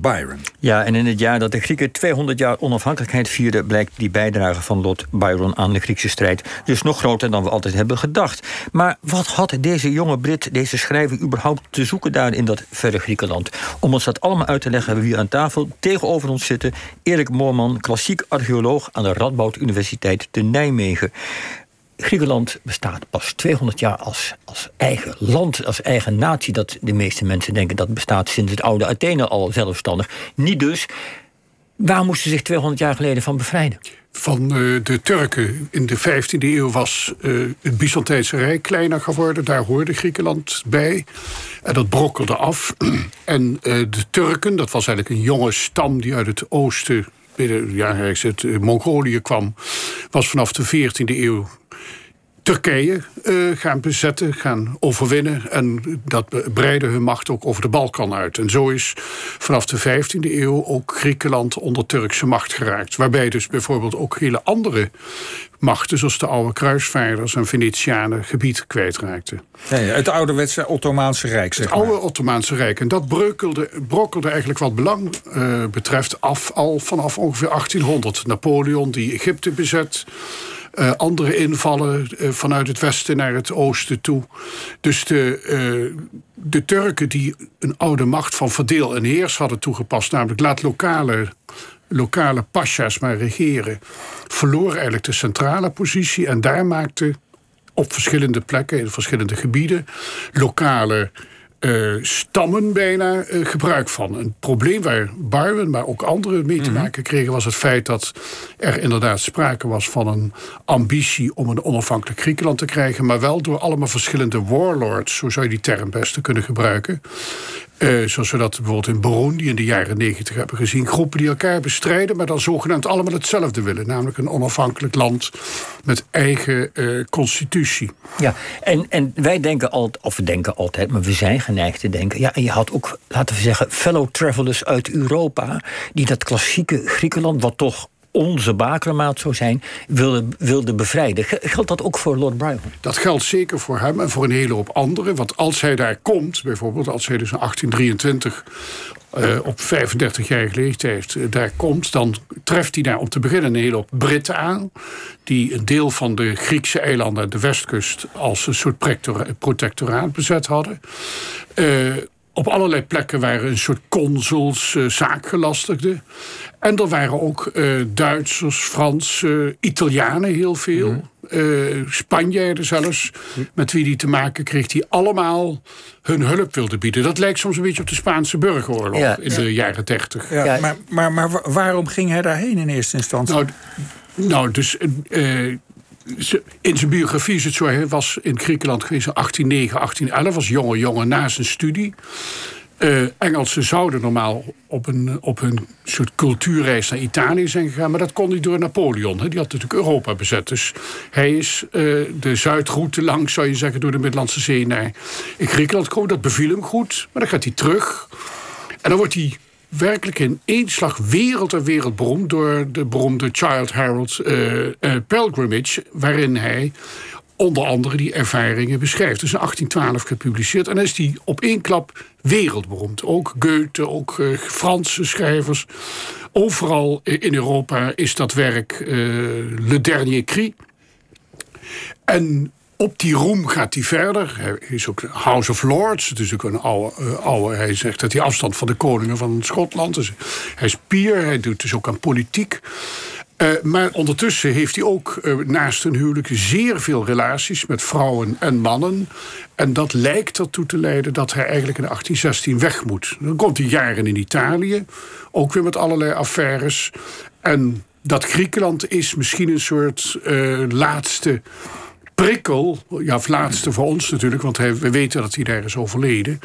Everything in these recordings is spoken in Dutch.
Byron. Ja, en in het jaar dat de Grieken 200 jaar onafhankelijkheid vierden... blijkt die bijdrage van Lord Byron aan de Griekse strijd... dus nog groter dan we altijd hebben gedacht. Maar wat had deze jonge Brit, deze schrijver... überhaupt te zoeken daar in dat verre Griekenland? Om ons dat allemaal uit te leggen hebben we hier aan tafel... tegenover ons zitten Erik Moorman, klassiek archeoloog... aan de Radboud Universiteit te Nijmegen. Griekenland bestaat pas 200 jaar als, als eigen land, als eigen natie. Dat de meeste mensen denken dat bestaat sinds het oude Athene al zelfstandig. Niet dus. Waar moesten ze zich 200 jaar geleden van bevrijden? Van uh, de Turken in de 15e eeuw was uh, het Byzantijnse Rijk kleiner geworden. Daar hoorde Griekenland bij. En dat brokkelde af. en uh, de Turken, dat was eigenlijk een jonge stam die uit het oosten ja, het Mongolië kwam, was vanaf de 14e eeuw Turkije uh, gaan bezetten, gaan overwinnen. En dat breidde hun macht ook over de Balkan uit. En zo is vanaf de 15e eeuw ook Griekenland onder Turkse macht geraakt. Waarbij dus bijvoorbeeld ook hele andere machten, zoals de oude kruisvaarders en Venetianen, gebied kwijtraakten. Nee, het ouderwetse Ottomaanse Rijk, zeg Het oude Ottomaanse Rijk. En dat brokkelde, brokkelde eigenlijk wat belang uh, betreft af al vanaf ongeveer 1800. Napoleon die Egypte bezet. Uh, andere invallen uh, vanuit het westen naar het oosten toe. Dus de, uh, de Turken die een oude macht van verdeel en heers hadden toegepast, namelijk laat lokale, lokale pasha's maar regeren, verloor eigenlijk de centrale positie en daar maakte op verschillende plekken, in verschillende gebieden, lokale uh, stammen bijna uh, gebruik van. Een probleem waar Byron, maar ook anderen mee te mhm. maken kregen... was het feit dat er inderdaad sprake was van een ambitie... om een onafhankelijk Griekenland te krijgen... maar wel door allemaal verschillende warlords... zo zou je die term best kunnen gebruiken... Uh, zoals we dat bijvoorbeeld in Burundi in de jaren negentig hebben gezien. Groepen die elkaar bestrijden, maar dan zogenaamd allemaal hetzelfde willen. Namelijk een onafhankelijk land met eigen uh, constitutie. Ja, en, en wij denken altijd, of we denken altijd, maar we zijn geneigd te denken. Ja, en je had ook, laten we zeggen, fellow travelers uit Europa. die dat klassieke Griekenland, wat toch onze bakermaat zou zijn, wilde, wilde bevrijden. Geldt dat ook voor Lord Byron? Dat geldt zeker voor hem en voor een hele hoop anderen. Want als hij daar komt, bijvoorbeeld als hij dus in 1823 uh, op 35-jarige leeftijd uh, daar komt, dan treft hij daar om te beginnen een hele hoop Britten aan. Die een deel van de Griekse eilanden de westkust als een soort protectoraat bezet hadden. Uh, op allerlei plekken waren een soort consuls, uh, zaakgelastigden. En er waren ook uh, Duitsers, Fransen, Italianen heel veel. Mm. Uh, Spanjaarden zelfs, met wie die te maken kreeg, die allemaal hun hulp wilden bieden. Dat lijkt soms een beetje op de Spaanse burgeroorlog in de jaren dertig. Ja, maar, maar, maar waarom ging hij daarheen in eerste instantie? Nou, nou dus uh, in zijn biografie is het zo, hij was in Griekenland geweest in 1809, 1811, als jonge jongen na zijn studie. Uh, Engelsen zouden normaal op, een, op een soort cultuurreis naar Italië zijn gegaan, maar dat kon niet door Napoleon. Hè. Die had natuurlijk Europa bezet. Dus hij is uh, de zuidroute langs, zou je zeggen, door de Middellandse Zee naar Griekenland gekomen. Dat beviel hem goed, maar dan gaat hij terug. En dan wordt hij werkelijk in één slag wereld en wereld beroemd door de beroemde Child Herald uh, uh, Pilgrimage, waarin hij onder andere die ervaringen beschrijft. Dus in 1812 gepubliceerd. En is die op één klap wereldberoemd. Ook Goethe, ook uh, Franse schrijvers. Overal in Europa is dat werk Le Dernier Cri. En op die roem gaat hij verder. Hij is ook House of Lords. Het is ook een oude, uh, oude hij zegt dat hij afstand van de koningen van Schotland. Hij is pier, hij doet dus ook aan politiek. Uh, maar ondertussen heeft hij ook uh, naast een huwelijk zeer veel relaties met vrouwen en mannen. En dat lijkt ertoe te leiden dat hij eigenlijk in 1816 weg moet. Dan komt hij jaren in Italië, ook weer met allerlei affaires. En dat Griekenland is misschien een soort laatste prikkel, ja, laatste voor ons natuurlijk, want hij, we weten dat hij daar is overleden.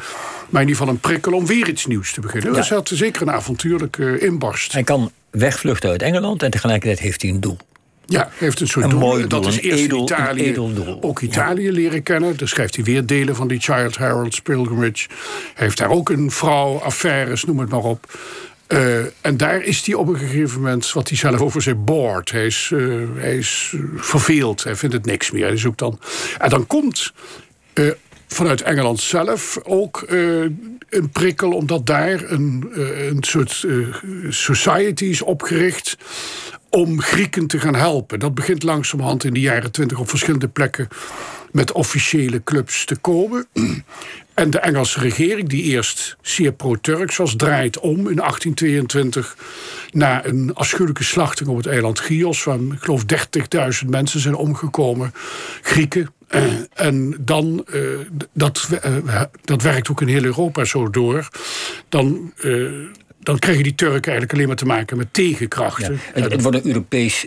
Maar in ieder geval een prikkel om weer iets nieuws te beginnen. Ja. Dat had zeker een avontuurlijke inbarst. Hij kan wegvluchten uit Engeland en tegelijkertijd heeft hij een doel. Ja, heeft een soort een doel. Mooi dat is eerst edel, Italië, doel. ook Italië ja. leren kennen. Dan schrijft hij weer delen van die Child Herald's Pilgrimage. Hij heeft daar ook een vrouw, affaires, noem het maar op. Uh, en daar is hij op een gegeven moment, wat hij zelf over zei, bored. Hij is, uh, hij is verveeld, hij vindt het niks meer. Hij zoekt dan. En dan komt vanuit Engeland zelf ook een prikkel, omdat daar een, een soort society is opgericht om Grieken te gaan helpen. Dat begint langzamerhand in de jaren twintig op verschillende plekken met officiële clubs te komen. En de Engelse regering, die eerst zeer pro-Turks was, draait om in 1822 na een afschuwelijke slachting op het eiland Chios, waar ik geloof 30.000 mensen zijn omgekomen, Grieken. en dan, uh, dat, uh, dat werkt ook in heel Europa zo door. Dan, dan krijgen die Turken eigenlijk alleen maar te maken met tegenkrachten. Ja, het, het wordt een Europees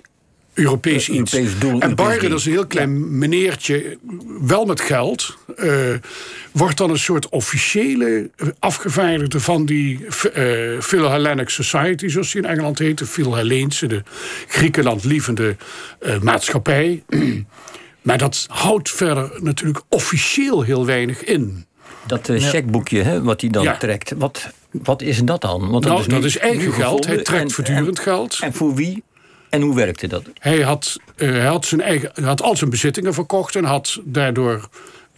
Europees iets. Europees doel, en Byron, dat is een heel klein ja. meneertje, wel met geld, uh, wordt dan een soort officiële afgevaardigde van die uh, Philhellenic Society, zoals die in Engeland heet, de Philhelleense, de Griekenland lievende uh, maatschappij. maar dat houdt verder natuurlijk officieel heel weinig in. Dat uh, checkboekje hè, wat hij dan ja. trekt, wat, wat is dat dan? Want nou, dat is, dat is eigen geld. Hij trekt en, voortdurend en, geld. En voor wie en hoe werkte dat? Hij had, hij had, zijn eigen, had al zijn bezittingen verkocht en had daardoor,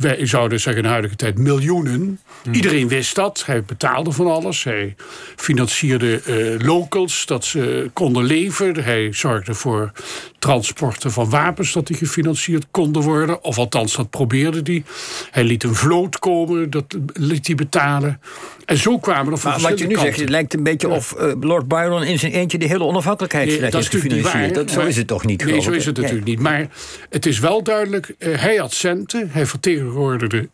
wij zouden zeggen in de huidige tijd, miljoenen. Hmm. Iedereen wist dat. Hij betaalde van alles. Hij financierde uh, locals dat ze konden leven. Hij zorgde voor transporten van wapens dat die gefinancierd konden worden. Of althans, dat probeerde hij. Hij liet een vloot komen, dat liet hij betalen. En zo kwamen er van Maar wat je nu kanten. zegt, het lijkt een beetje ja. of uh, Lord Byron in zijn eentje de hele onafhankelijkheidsstrijd nee, dat is heeft gefinancierd. Waar, dat, zo is het toch niet? Nee, zo is het natuurlijk nee. niet. Maar het is wel duidelijk, uh, hij had centen. Hij vertegenwoordigde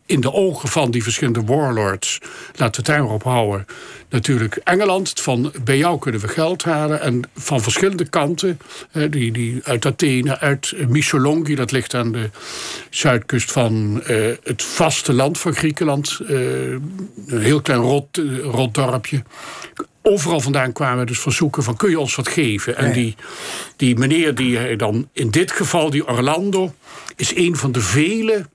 in de ogen van die verschillende warlords, laten we het daarop houden, natuurlijk Engeland. Van bij jou kunnen we geld halen. En van verschillende kanten, uh, die, die uit Athene, uit Missolonghi, dat ligt aan de zuidkust van het vasteland van Griekenland. een heel klein rot, rotdorpje overal vandaan kwamen dus verzoeken van kun je ons wat geven. En die, die meneer die hij dan, in dit geval die Orlando, is een van de vele,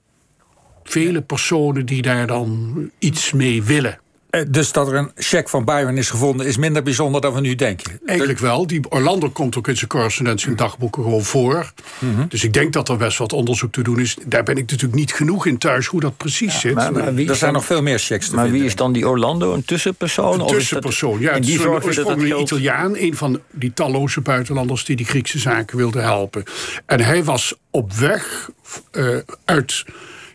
vele personen die daar dan iets mee willen. Dus dat er een cheque van Byron is gevonden is minder bijzonder dan we nu denken. Eigenlijk wel. Die Orlando komt ook in zijn correspondentie en dagboeken gewoon voor. Mm -hmm. Dus ik denk dat er best wat onderzoek te doen is. Daar ben ik natuurlijk niet genoeg in thuis hoe dat precies ja, zit. Maar, maar er zijn dan, nog veel meer checks te Maar vinden. wie is dan die Orlando? Een tussenpersoon? Een tussenpersoon, ja. En die een Italiaan. Een van die talloze buitenlanders die die Griekse zaken wilden helpen. En hij was op weg uh, uit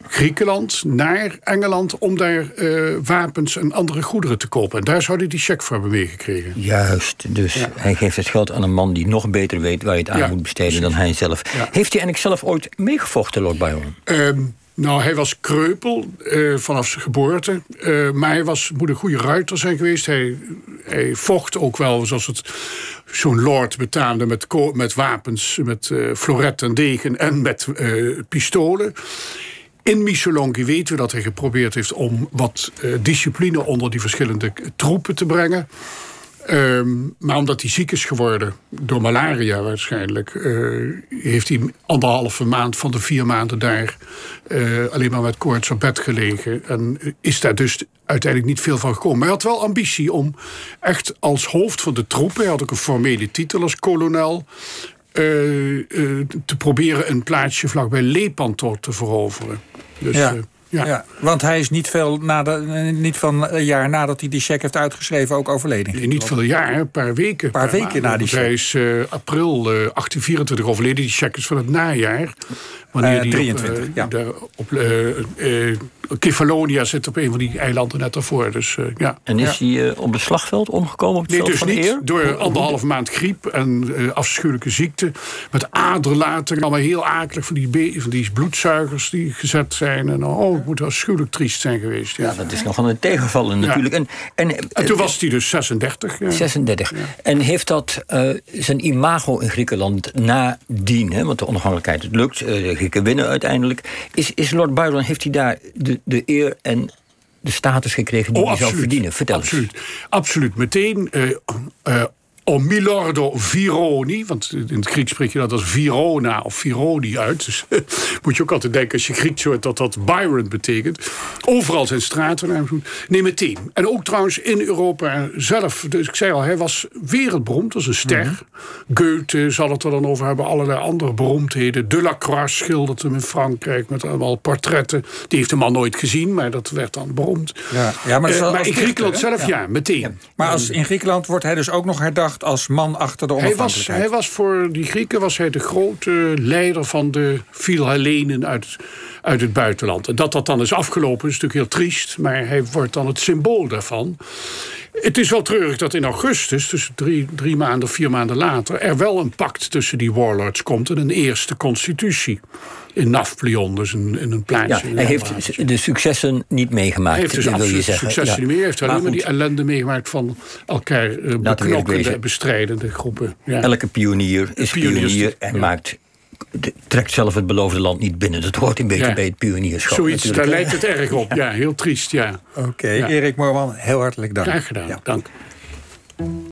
Griekenland naar Engeland om daar uh, wapens en andere goederen te kopen. En daar zou hij die cheque voor hebben meegekregen. Juist, dus ja. hij geeft het geld aan een man die nog beter weet waar je het aan ja, moet besteden dan hij zelf. Ja. Heeft hij eigenlijk zelf ooit meegevochten, Lord Byron? Um, nou, hij was kreupel uh, vanaf zijn geboorte. Uh, maar hij was, moet een goede ruiter zijn geweest. Hij, hij vocht ook wel, zoals het zo'n lord betaamde, met, met wapens, met uh, floret en degen en met pistolen. In Missolonghi weten we dat hij geprobeerd heeft om wat uh, discipline onder die verschillende troepen te brengen. Um, maar omdat hij ziek is geworden, door malaria waarschijnlijk, uh, heeft hij anderhalve maand van de vier maanden daar uh, alleen maar met koorts op bed gelegen. En is daar dus uiteindelijk niet veel van gekomen. Maar hij had wel ambitie om echt als hoofd van de troepen, hij had ook een formele titel als kolonel, te proberen een plaatsje vlakbij Lepanto te veroveren. Dus, ja. uh, ja. ja. want hij is niet, veel nadat, niet van een jaar nadat hij die cheque heeft uitgeschreven ook overleden. Nee, niet veel jaar, een paar weken. Een paar, weken na die cheque. Hij is uh, april uh, 1824 overleden. Die cheque is van het najaar. Wanneer uh, die 23, op, ja. Op Kefalonia zit op een van die eilanden net daarvoor. Dus, ja. En is hij ja. op het slagveld omgekomen op het nee, veld dus van niet. eer? Door anderhalve maand griep en afschuwelijke ziekte. Met aderlating, allemaal heel akelig van die, van die bloedzuigers die gezet zijn. En oh, het moet afschuwelijk triest zijn geweest. Ja, ja dat is nogal een tegenvallen natuurlijk. En, en, en, toen was hij dus 36. Ja. 36. En heeft dat uh, zijn imago in Griekenland nadien, hè, want de onafhankelijkheid het lukt, uh, de Grieken winnen uiteindelijk. Is, is Lord Byron, heeft hij daar de, de eer en de status gekregen die oh, hij zou verdienen? Vertel absoluut. Absoluut. Meteen uh, om Milordo Vironi, want in het Grieks spreek je dat als Virona of Vironi uit. Dus moet je ook altijd denken als je Grieks hoort dat dat Byron betekent. Overal zijn straten. Nee, meteen. En ook trouwens in Europa zelf. Dus ik zei al, hij was wereldberoemd, als een ster. Mm Goethe zal het er dan over hebben, allerlei andere beroemdheden. Delacroix schildert hem in Frankrijk met allemaal portretten. Die heeft de man nooit gezien, maar dat werd dan beroemd. Ja, ja maar, uh, maar in Griekenland zelf, ja, meteen. Maar als, in Griekenland wordt hij dus ook nog herdacht als man achter de onafhankelijkheid. Hij was, hij was voor die Grieken was hij de grote leider van de Philhellenen uit, uit het buitenland. En dat dat dan is afgelopen is natuurlijk heel triest, maar hij wordt dan het symbool daarvan. Het is wel treurig dat in augustus, dus drie, drie maanden, vier maanden later, er wel een pact tussen die warlords komt en een eerste constitutie in Nafplion, dus in, in een plaatsje. Ja, hij heeft de successen niet meegemaakt. Hij heeft dus je zeggen. successen ja. niet meer. Hij heeft alleen maar die ellende meegemaakt van elkaar uh, beknokkende, bestrijdende groepen. Ja. Elke pionier is pionier, pionier en maakt trekt zelf het beloofde land niet binnen. Dat hoort een beetje ja. bij het pionierschap. Zoiets, natuurlijk. daar lijkt het erg op. Ja, heel triest, ja. Oké, okay, Erik Moorman, heel hartelijk dank. Graag gedaan, dank.